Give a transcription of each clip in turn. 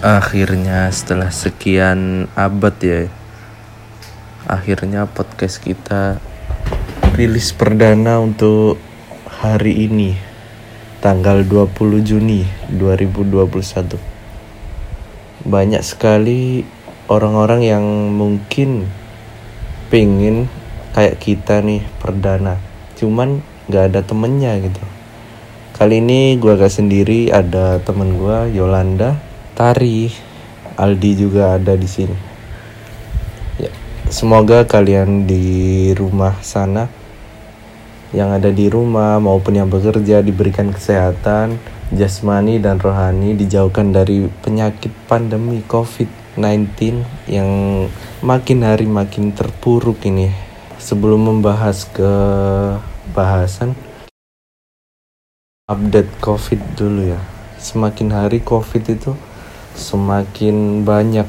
Akhirnya setelah sekian abad ya Akhirnya podcast kita rilis perdana untuk hari ini Tanggal 20 Juni 2021 Banyak sekali orang-orang yang mungkin pengen kayak kita nih perdana Cuman gak ada temennya gitu. Kali ini gue gak sendiri ada temen gue Yolanda Tari, Aldi juga ada di sini. Ya, semoga kalian di rumah sana yang ada di rumah maupun yang bekerja diberikan kesehatan jasmani dan rohani dijauhkan dari penyakit pandemi COVID-19 yang makin hari makin terpuruk ini. Sebelum membahas ke bahasan update COVID dulu ya. Semakin hari COVID itu semakin banyak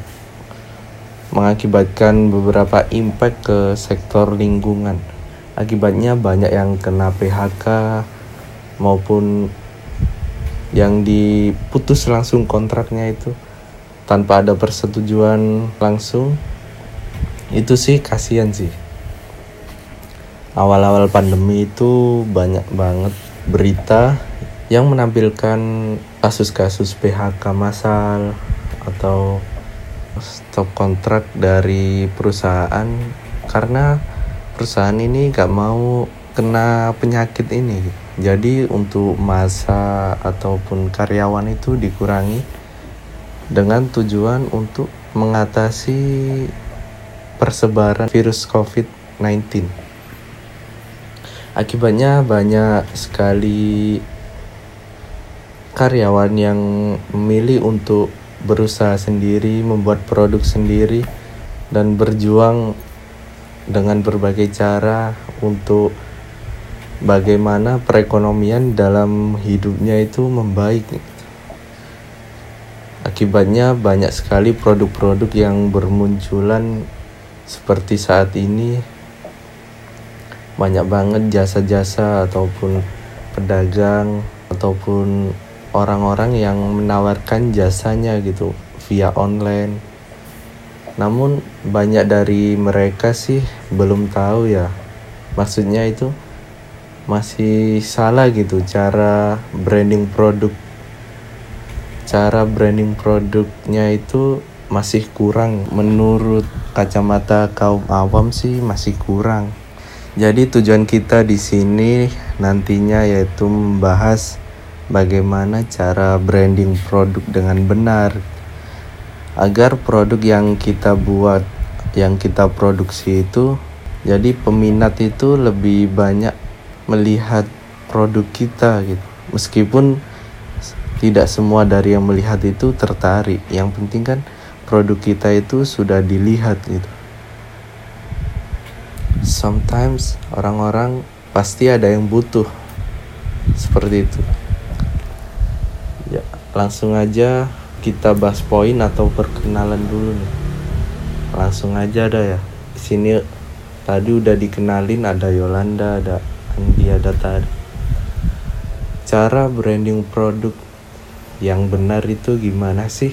mengakibatkan beberapa impact ke sektor lingkungan. Akibatnya banyak yang kena PHK maupun yang diputus langsung kontraknya itu tanpa ada persetujuan langsung. Itu sih kasihan sih. Awal-awal pandemi itu banyak banget berita yang menampilkan kasus-kasus PHK massal atau stop kontrak dari perusahaan karena perusahaan ini gak mau kena penyakit ini. Jadi untuk masa ataupun karyawan itu dikurangi dengan tujuan untuk mengatasi persebaran virus COVID-19 akibatnya banyak sekali karyawan yang memilih untuk berusaha sendiri, membuat produk sendiri, dan berjuang dengan berbagai cara untuk bagaimana perekonomian dalam hidupnya itu membaik. Akibatnya banyak sekali produk-produk yang bermunculan seperti saat ini banyak banget jasa-jasa ataupun pedagang ataupun orang-orang yang menawarkan jasanya gitu via online. Namun banyak dari mereka sih belum tahu ya. Maksudnya itu masih salah gitu cara branding produk. Cara branding produknya itu masih kurang menurut kacamata kaum awam sih masih kurang. Jadi tujuan kita di sini nantinya yaitu membahas bagaimana cara branding produk dengan benar. Agar produk yang kita buat yang kita produksi itu jadi peminat itu lebih banyak melihat produk kita gitu. Meskipun tidak semua dari yang melihat itu tertarik. Yang penting kan produk kita itu sudah dilihat gitu. Sometimes orang-orang pasti ada yang butuh seperti itu langsung aja kita bahas poin atau perkenalan dulu nih. Langsung aja ada ya. Di sini tadi udah dikenalin ada Yolanda ada Andi ada tadi cara branding produk yang benar itu gimana sih?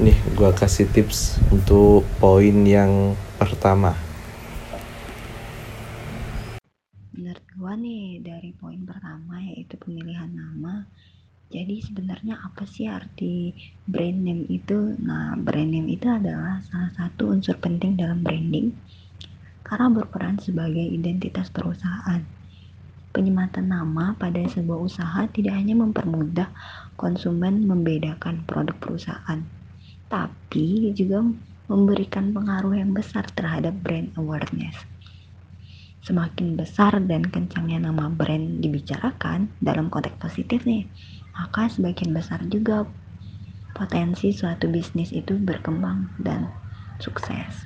Nih gua kasih tips untuk poin yang pertama menurut gua nih dari poin pertama yaitu pemilihan nama jadi sebenarnya apa sih arti brand name itu? Nah, brand name itu adalah salah satu unsur penting dalam branding karena berperan sebagai identitas perusahaan. Penyematan nama pada sebuah usaha tidak hanya mempermudah konsumen membedakan produk perusahaan, tapi juga memberikan pengaruh yang besar terhadap brand awareness. Semakin besar dan kencangnya nama brand dibicarakan dalam konteks positif nih, maka sebagian besar juga potensi suatu bisnis itu berkembang dan sukses.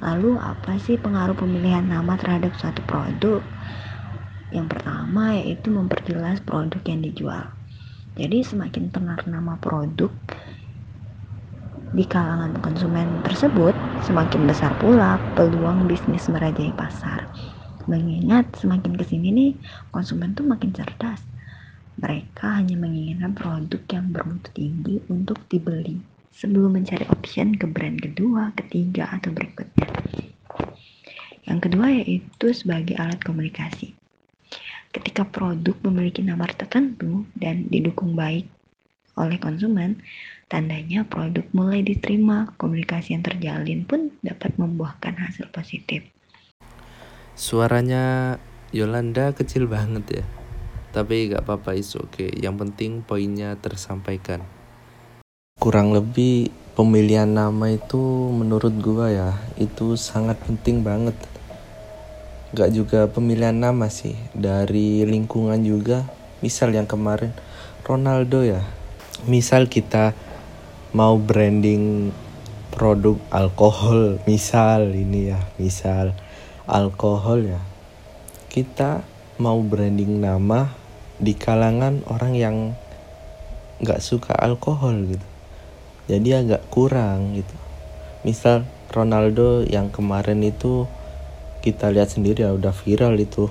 Lalu apa sih pengaruh pemilihan nama terhadap suatu produk? Yang pertama yaitu memperjelas produk yang dijual. Jadi semakin tenar nama produk di kalangan konsumen tersebut, semakin besar pula peluang bisnis merajai pasar. Mengingat semakin ke sini nih, konsumen tuh makin cerdas Mereka hanya menginginkan produk yang bermutu tinggi untuk dibeli sebelum mencari option ke brand kedua, ketiga, atau berikutnya. Yang kedua yaitu sebagai alat komunikasi. Ketika produk memiliki nama tertentu dan didukung baik oleh konsumen, tandanya produk mulai diterima, komunikasi yang terjalin pun dapat membuahkan hasil positif. Suaranya Yolanda kecil banget ya tapi gak apa-apa is oke okay. yang penting poinnya tersampaikan. Kurang lebih pemilihan nama itu menurut gua ya itu sangat penting banget. Gak juga pemilihan nama sih dari lingkungan juga. Misal yang kemarin Ronaldo ya. Misal kita mau branding produk alkohol misal ini ya misal alkohol ya. Kita mau branding nama di kalangan orang yang nggak suka alkohol gitu. Jadi agak kurang gitu. Misal Ronaldo yang kemarin itu kita lihat sendiri ya udah viral itu.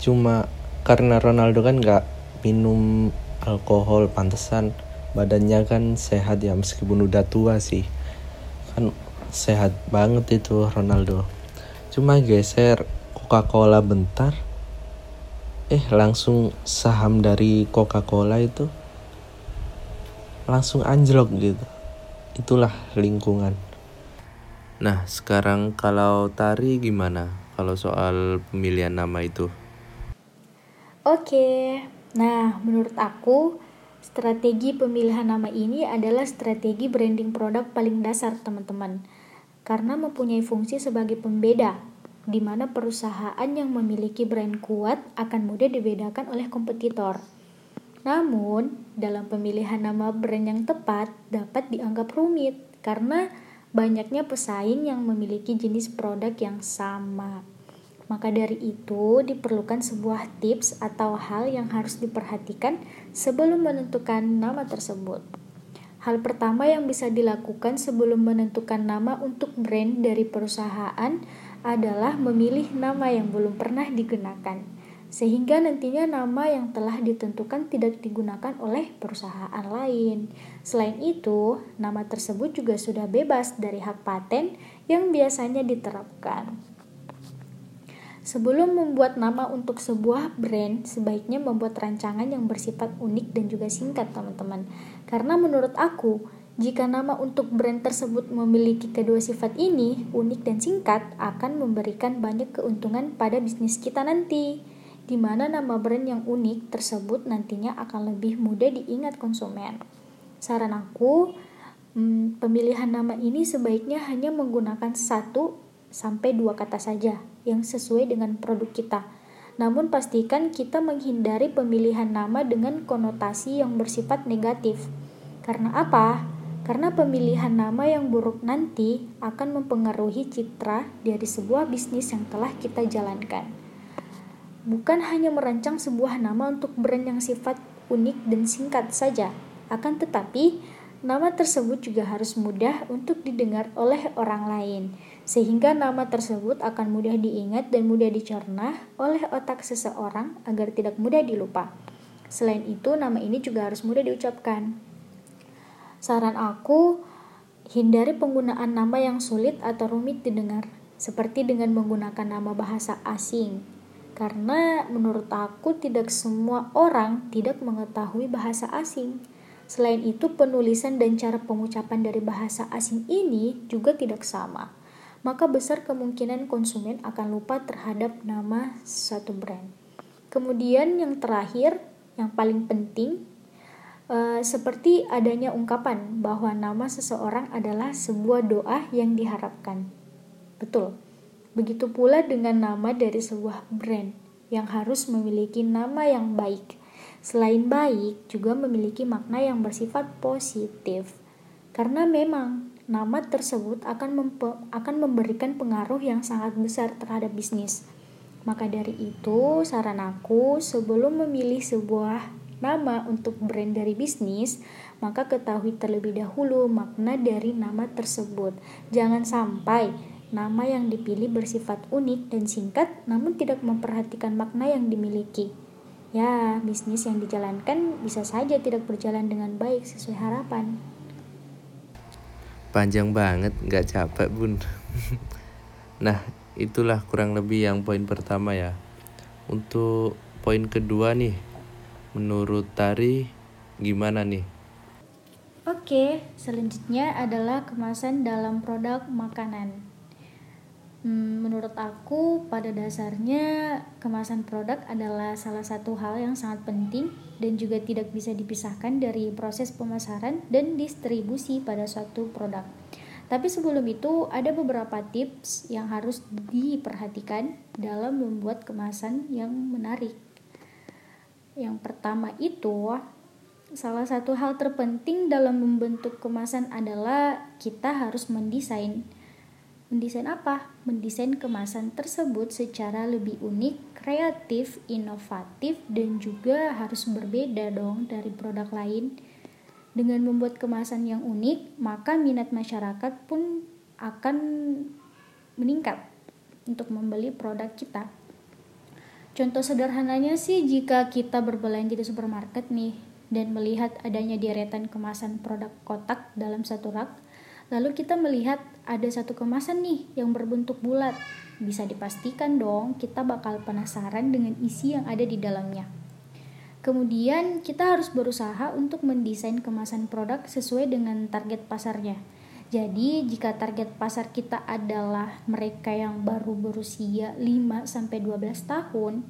Cuma karena Ronaldo kan nggak minum alkohol pantesan badannya kan sehat ya meskipun udah tua sih. Kan sehat banget itu Ronaldo. Cuma geser Coca-Cola bentar eh langsung saham dari Coca-Cola itu langsung anjlok gitu. Itulah lingkungan. Nah, sekarang kalau Tari gimana kalau soal pemilihan nama itu? Oke. Nah, menurut aku strategi pemilihan nama ini adalah strategi branding produk paling dasar, teman-teman. Karena mempunyai fungsi sebagai pembeda di mana perusahaan yang memiliki brand kuat akan mudah dibedakan oleh kompetitor. Namun, dalam pemilihan nama brand yang tepat dapat dianggap rumit karena banyaknya pesaing yang memiliki jenis produk yang sama. Maka dari itu, diperlukan sebuah tips atau hal yang harus diperhatikan sebelum menentukan nama tersebut. Hal pertama yang bisa dilakukan sebelum menentukan nama untuk brand dari perusahaan adalah memilih nama yang belum pernah digunakan, sehingga nantinya nama yang telah ditentukan tidak digunakan oleh perusahaan lain. Selain itu, nama tersebut juga sudah bebas dari hak paten yang biasanya diterapkan. Sebelum membuat nama untuk sebuah brand, sebaiknya membuat rancangan yang bersifat unik dan juga singkat, teman-teman. Karena menurut aku, jika nama untuk brand tersebut memiliki kedua sifat ini, unik dan singkat, akan memberikan banyak keuntungan pada bisnis kita nanti. Di mana nama brand yang unik tersebut nantinya akan lebih mudah diingat konsumen. Saran aku, hmm, pemilihan nama ini sebaiknya hanya menggunakan satu sampai dua kata saja yang sesuai dengan produk kita. Namun pastikan kita menghindari pemilihan nama dengan konotasi yang bersifat negatif. Karena apa? Karena pemilihan nama yang buruk nanti akan mempengaruhi citra dari sebuah bisnis yang telah kita jalankan. Bukan hanya merancang sebuah nama untuk brand yang sifat unik dan singkat saja, akan tetapi nama tersebut juga harus mudah untuk didengar oleh orang lain, sehingga nama tersebut akan mudah diingat dan mudah dicerna oleh otak seseorang agar tidak mudah dilupa. Selain itu, nama ini juga harus mudah diucapkan. Saran aku, hindari penggunaan nama yang sulit atau rumit didengar, seperti dengan menggunakan nama bahasa asing. Karena menurut aku tidak semua orang tidak mengetahui bahasa asing. Selain itu, penulisan dan cara pengucapan dari bahasa asing ini juga tidak sama. Maka besar kemungkinan konsumen akan lupa terhadap nama satu brand. Kemudian yang terakhir, yang paling penting Eh, seperti adanya ungkapan bahwa nama seseorang adalah sebuah doa yang diharapkan. Betul. Begitu pula dengan nama dari sebuah brand yang harus memiliki nama yang baik. Selain baik, juga memiliki makna yang bersifat positif. Karena memang nama tersebut akan akan memberikan pengaruh yang sangat besar terhadap bisnis. Maka dari itu, saran aku sebelum memilih sebuah nama untuk brand dari bisnis, maka ketahui terlebih dahulu makna dari nama tersebut. Jangan sampai nama yang dipilih bersifat unik dan singkat namun tidak memperhatikan makna yang dimiliki. Ya, bisnis yang dijalankan bisa saja tidak berjalan dengan baik sesuai harapan. Panjang banget, nggak capek bun. nah, itulah kurang lebih yang poin pertama ya. Untuk poin kedua nih, menurut Tari gimana nih? Oke, selanjutnya adalah kemasan dalam produk makanan. Hmm, menurut aku, pada dasarnya kemasan produk adalah salah satu hal yang sangat penting dan juga tidak bisa dipisahkan dari proses pemasaran dan distribusi pada suatu produk. Tapi sebelum itu, ada beberapa tips yang harus diperhatikan dalam membuat kemasan yang menarik. Yang pertama itu, salah satu hal terpenting dalam membentuk kemasan adalah kita harus mendesain Mendesain apa? Mendesain kemasan tersebut secara lebih unik, kreatif, inovatif, dan juga harus berbeda dong dari produk lain. Dengan membuat kemasan yang unik, maka minat masyarakat pun akan meningkat untuk membeli produk kita. Contoh sederhananya sih jika kita berbelanja di supermarket nih dan melihat adanya deretan kemasan produk kotak dalam satu rak, Lalu kita melihat ada satu kemasan nih yang berbentuk bulat. Bisa dipastikan dong kita bakal penasaran dengan isi yang ada di dalamnya. Kemudian kita harus berusaha untuk mendesain kemasan produk sesuai dengan target pasarnya. Jadi, jika target pasar kita adalah mereka yang baru berusia 5 sampai 12 tahun,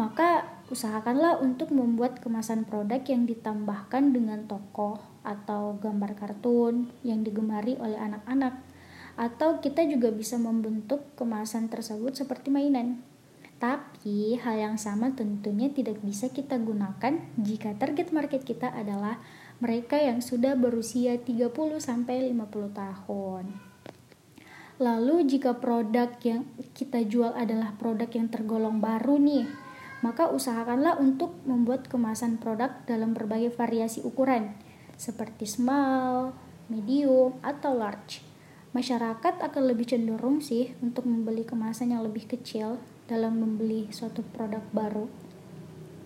maka usahakanlah untuk membuat kemasan produk yang ditambahkan dengan tokoh atau gambar kartun yang digemari oleh anak-anak atau kita juga bisa membentuk kemasan tersebut seperti mainan. Tapi hal yang sama tentunya tidak bisa kita gunakan jika target market kita adalah mereka yang sudah berusia 30 sampai 50 tahun. Lalu jika produk yang kita jual adalah produk yang tergolong baru nih, maka usahakanlah untuk membuat kemasan produk dalam berbagai variasi ukuran seperti small, medium, atau large. Masyarakat akan lebih cenderung sih untuk membeli kemasan yang lebih kecil dalam membeli suatu produk baru.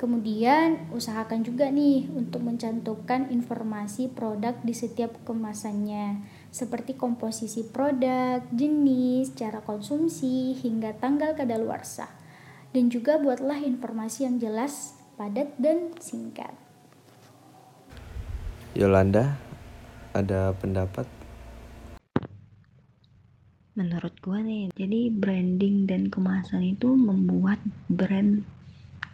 Kemudian, usahakan juga nih untuk mencantumkan informasi produk di setiap kemasannya, seperti komposisi produk, jenis, cara konsumsi, hingga tanggal kadaluarsa. Dan juga buatlah informasi yang jelas, padat, dan singkat. Yolanda, ada pendapat? Menurut gue nih, jadi branding dan kemasan itu membuat brand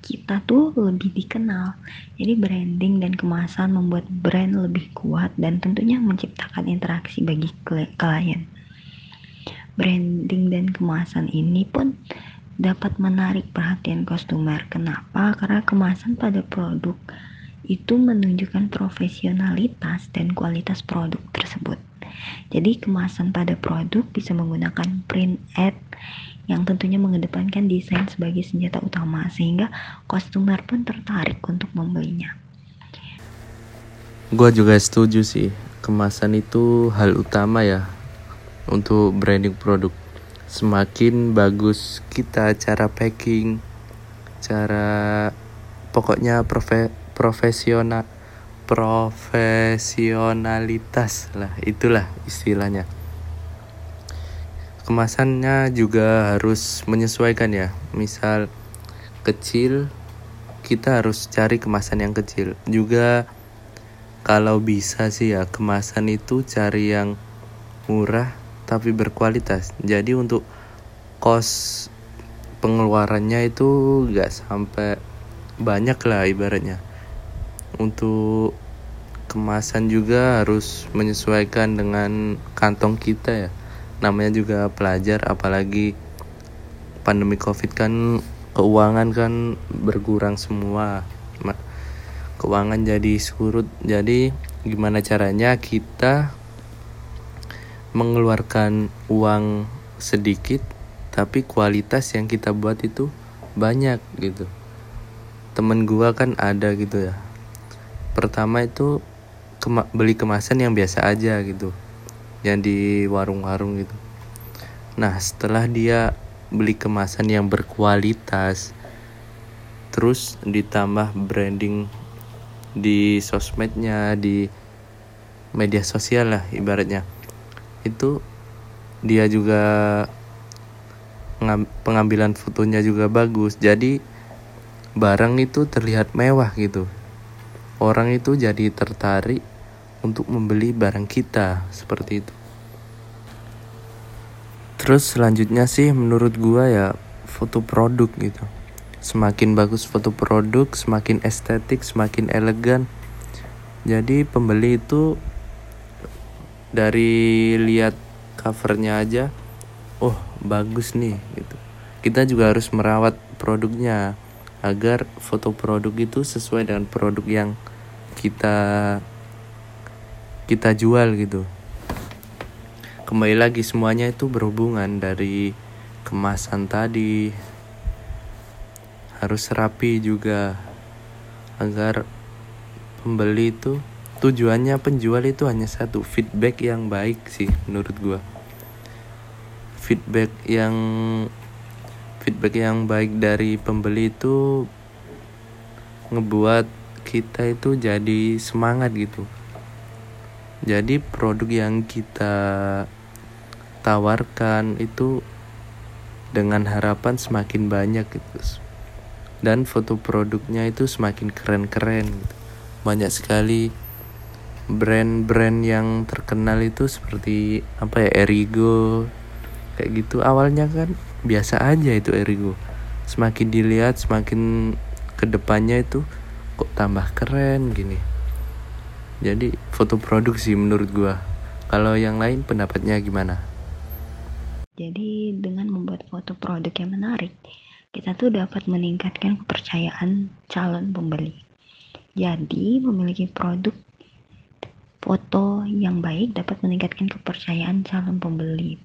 kita tuh lebih dikenal. Jadi branding dan kemasan membuat brand lebih kuat dan tentunya menciptakan interaksi bagi klien. Branding dan kemasan ini pun dapat menarik perhatian customer. Kenapa? Karena kemasan pada produk itu menunjukkan profesionalitas dan kualitas produk tersebut. Jadi kemasan pada produk bisa menggunakan print ad yang tentunya mengedepankan desain sebagai senjata utama sehingga customer pun tertarik untuk membelinya. Gua juga setuju sih, kemasan itu hal utama ya untuk branding produk. Semakin bagus kita cara packing, cara pokoknya profe profesional profesionalitas lah itulah istilahnya kemasannya juga harus menyesuaikan ya. Misal kecil kita harus cari kemasan yang kecil. Juga kalau bisa sih ya kemasan itu cari yang murah tapi berkualitas. Jadi untuk kos pengeluarannya itu gak sampai banyak lah ibaratnya. Untuk kemasan juga harus menyesuaikan dengan kantong kita ya namanya juga pelajar apalagi pandemi covid kan keuangan kan berkurang semua. Keuangan jadi surut. Jadi gimana caranya kita mengeluarkan uang sedikit tapi kualitas yang kita buat itu banyak gitu. Temen gua kan ada gitu ya. Pertama itu kema beli kemasan yang biasa aja gitu yang di warung-warung gitu. Nah setelah dia beli kemasan yang berkualitas terus ditambah branding di sosmednya di media sosial lah ibaratnya. Itu dia juga pengambilan fotonya juga bagus. Jadi barang itu terlihat mewah gitu. Orang itu jadi tertarik untuk membeli barang kita seperti itu. Terus selanjutnya sih menurut gua ya foto produk gitu. Semakin bagus foto produk semakin estetik semakin elegan. Jadi pembeli itu dari lihat covernya aja oh bagus nih gitu. Kita juga harus merawat produknya agar foto produk itu sesuai dengan produk yang kita kita jual gitu. Kembali lagi semuanya itu berhubungan dari kemasan tadi. Harus rapi juga agar pembeli itu tujuannya penjual itu hanya satu feedback yang baik sih menurut gua. Feedback yang feedback yang baik dari pembeli itu ngebuat kita itu jadi semangat gitu jadi produk yang kita tawarkan itu dengan harapan semakin banyak gitu. Dan foto produknya itu semakin keren-keren gitu. banyak sekali brand-brand yang terkenal itu seperti apa ya Erigo kayak gitu. Awalnya kan biasa aja itu Erigo. Semakin dilihat semakin ke depannya itu kok tambah keren gini jadi foto produksi menurut gua. Kalau yang lain pendapatnya gimana? Jadi dengan membuat foto produk yang menarik kita tuh dapat meningkatkan kepercayaan calon pembeli. Jadi memiliki produk Foto yang baik dapat meningkatkan kepercayaan calon pembeli.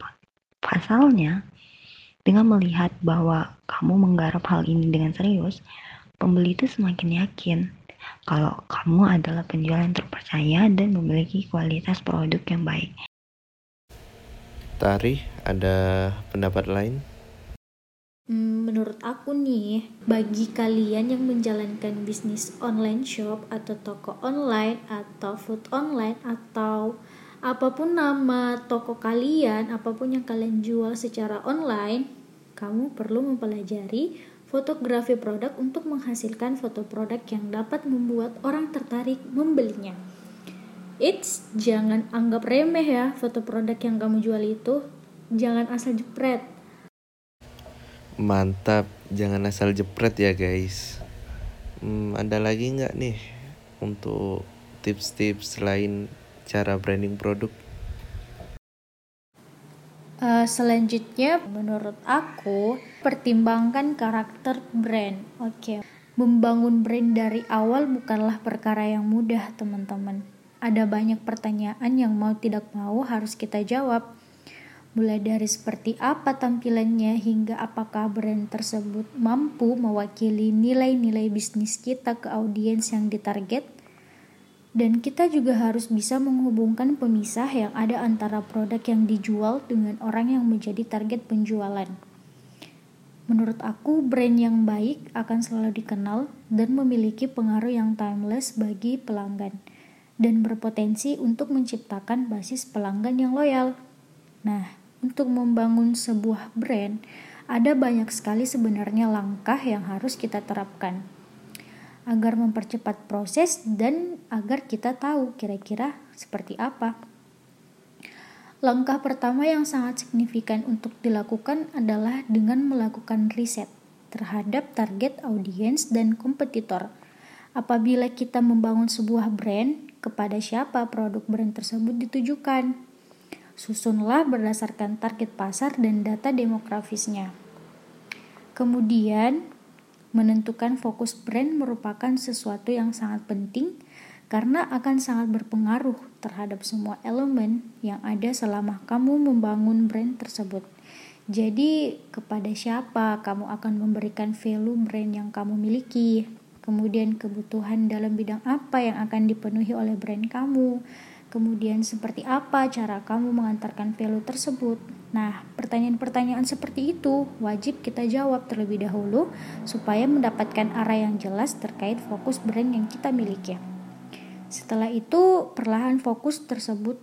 Pasalnya, dengan melihat bahwa kamu menggarap hal ini dengan serius, pembeli itu semakin yakin kalau kamu adalah penjual yang terpercaya dan memiliki kualitas produk yang baik. Tari, ada pendapat lain? Hmm, menurut aku nih, bagi kalian yang menjalankan bisnis online shop atau toko online atau food online atau apa pun nama toko kalian, apa pun yang kalian jual secara online, kamu perlu mempelajari fotografi produk untuk menghasilkan foto produk yang dapat membuat orang tertarik membelinya. It's jangan anggap remeh ya foto produk yang kamu jual itu. Jangan asal jepret Mantap, jangan asal jepret ya guys. Hmm, ada lagi nggak nih untuk tips-tips selain cara branding produk? Uh, selanjutnya, menurut aku, pertimbangkan karakter brand. Oke, okay. membangun brand dari awal bukanlah perkara yang mudah, teman-teman. Ada banyak pertanyaan yang mau tidak mau harus kita jawab mulai dari seperti apa tampilannya hingga apakah brand tersebut mampu mewakili nilai-nilai bisnis kita ke audiens yang ditarget. Dan kita juga harus bisa menghubungkan pemisah yang ada antara produk yang dijual dengan orang yang menjadi target penjualan. Menurut aku, brand yang baik akan selalu dikenal dan memiliki pengaruh yang timeless bagi pelanggan dan berpotensi untuk menciptakan basis pelanggan yang loyal. Nah, untuk membangun sebuah brand, ada banyak sekali sebenarnya langkah yang harus kita terapkan agar mempercepat proses dan agar kita tahu kira-kira seperti apa. Langkah pertama yang sangat signifikan untuk dilakukan adalah dengan melakukan riset terhadap target audiens dan kompetitor. Apabila kita membangun sebuah brand, kepada siapa produk brand tersebut ditujukan? Susunlah berdasarkan target pasar dan data demografisnya. Kemudian, menentukan fokus brand merupakan sesuatu yang sangat penting karena akan sangat berpengaruh terhadap semua elemen yang ada selama kamu membangun brand tersebut. Jadi, kepada siapa kamu akan memberikan value brand yang kamu miliki? Kemudian, kebutuhan dalam bidang apa yang akan dipenuhi oleh brand kamu? Kemudian seperti apa cara kamu mengantarkan value tersebut? Nah, pertanyaan-pertanyaan seperti itu wajib kita jawab terlebih dahulu supaya mendapatkan arah yang jelas terkait fokus brand yang kita miliki. Setelah itu, perlahan fokus tersebut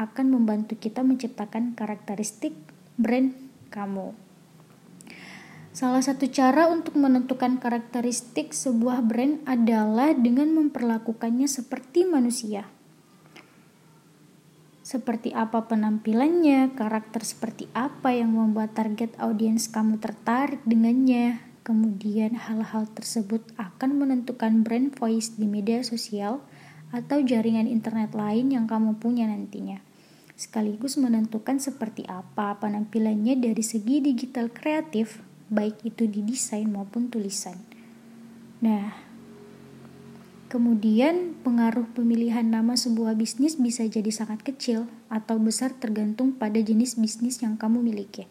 akan membantu kita menciptakan karakteristik brand kamu. Salah satu cara untuk menentukan karakteristik sebuah brand adalah dengan memperlakukannya seperti manusia. Seperti apa penampilannya, karakter seperti apa yang membuat target audiens kamu tertarik dengannya. Kemudian hal-hal tersebut akan menentukan brand voice di media sosial atau jaringan internet lain yang kamu punya nantinya sekaligus menentukan seperti apa penampilannya dari segi digital kreatif baik itu di desain maupun tulisan. Nah, kemudian pengaruh pemilihan nama sebuah bisnis bisa jadi sangat kecil atau besar tergantung pada jenis bisnis yang kamu miliki.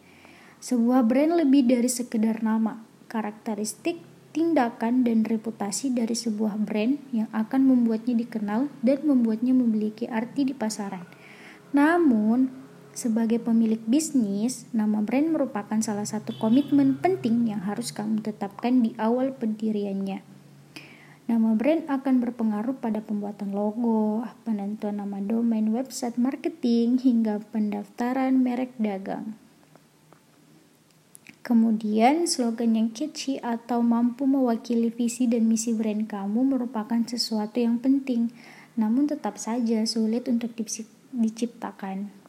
Sebuah brand lebih dari sekedar nama, karakteristik, tindakan, dan reputasi dari sebuah brand yang akan membuatnya dikenal dan membuatnya memiliki arti di pasaran. Namun, sebagai pemilik bisnis, nama brand merupakan salah satu komitmen penting yang harus kamu tetapkan di awal pendiriannya. Nama brand akan berpengaruh pada pembuatan logo, penentuan nama domain website marketing, hingga pendaftaran merek dagang. Kemudian, slogan yang catchy atau mampu mewakili visi dan misi brand kamu merupakan sesuatu yang penting, namun tetap saja sulit untuk diciptakan.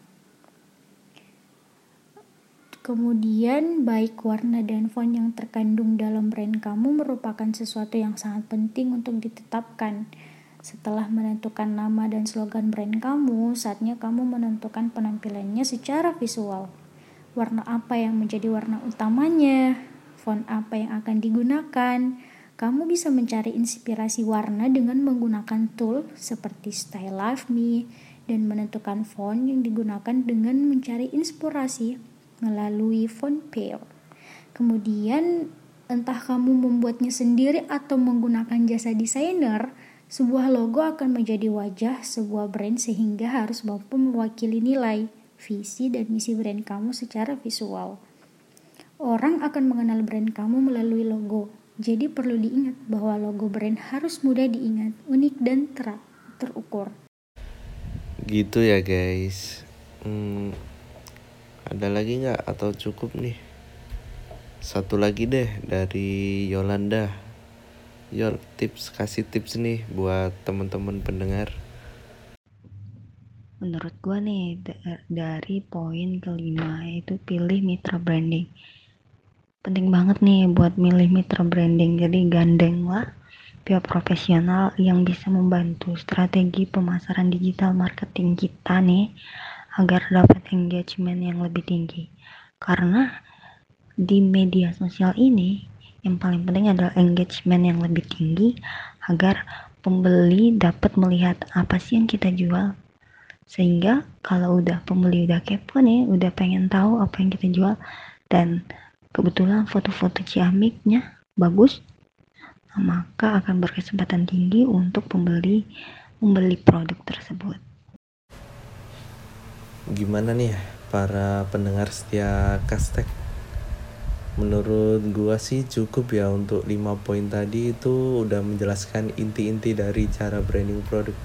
Kemudian, baik warna dan font yang terkandung dalam brand kamu merupakan sesuatu yang sangat penting untuk ditetapkan. Setelah menentukan nama dan slogan brand kamu, saatnya kamu menentukan penampilannya secara visual. Warna apa yang menjadi warna utamanya, font apa yang akan digunakan. Kamu bisa mencari inspirasi warna dengan menggunakan tool seperti Style Live Me dan menentukan font yang digunakan dengan mencari inspirasi melalui font pair. Kemudian entah kamu membuatnya sendiri atau menggunakan jasa desainer, sebuah logo akan menjadi wajah sebuah brand sehingga harus mampu mewakili nilai, visi, dan misi brand kamu secara visual. Orang akan mengenal brand kamu melalui logo, jadi perlu diingat bahwa logo brand harus mudah diingat, unik, dan ter terukur. Gitu ya guys. Hmm, ada lagi nggak atau cukup nih? Satu lagi deh dari Yolanda. Yol, tips kasih tips nih buat teman-teman pendengar. Menurut gua nih dari poin kelima itu pilih mitra branding. Penting banget nih buat milih mitra branding. Jadi gandeng lah pihak profesional yang bisa membantu strategi pemasaran digital marketing kita nih agar dapat engagement yang lebih tinggi. Karena di media sosial ini yang paling penting adalah engagement yang lebih tinggi agar pembeli dapat melihat apa sih yang kita jual. Sehingga kalau udah pembeli udah kepo nih, udah pengen tahu apa yang kita jual dan kebetulan foto-foto ciamiknya bagus, maka akan berkesempatan tinggi untuk pembeli membeli produk tersebut gimana nih ya para pendengar setia Kastek? Menurut gua sih cukup ya untuk 5 poin tadi itu udah menjelaskan inti-inti dari cara branding produk.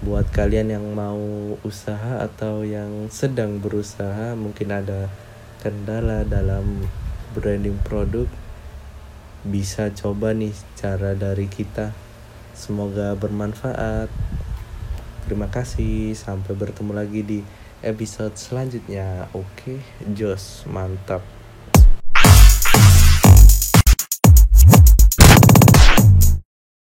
Buat kalian yang mau usaha atau yang sedang berusaha mungkin ada kendala dalam branding produk bisa coba nih cara dari kita. Semoga bermanfaat. Terima kasih sampai bertemu lagi di episode selanjutnya. Oke, Jos, mantap.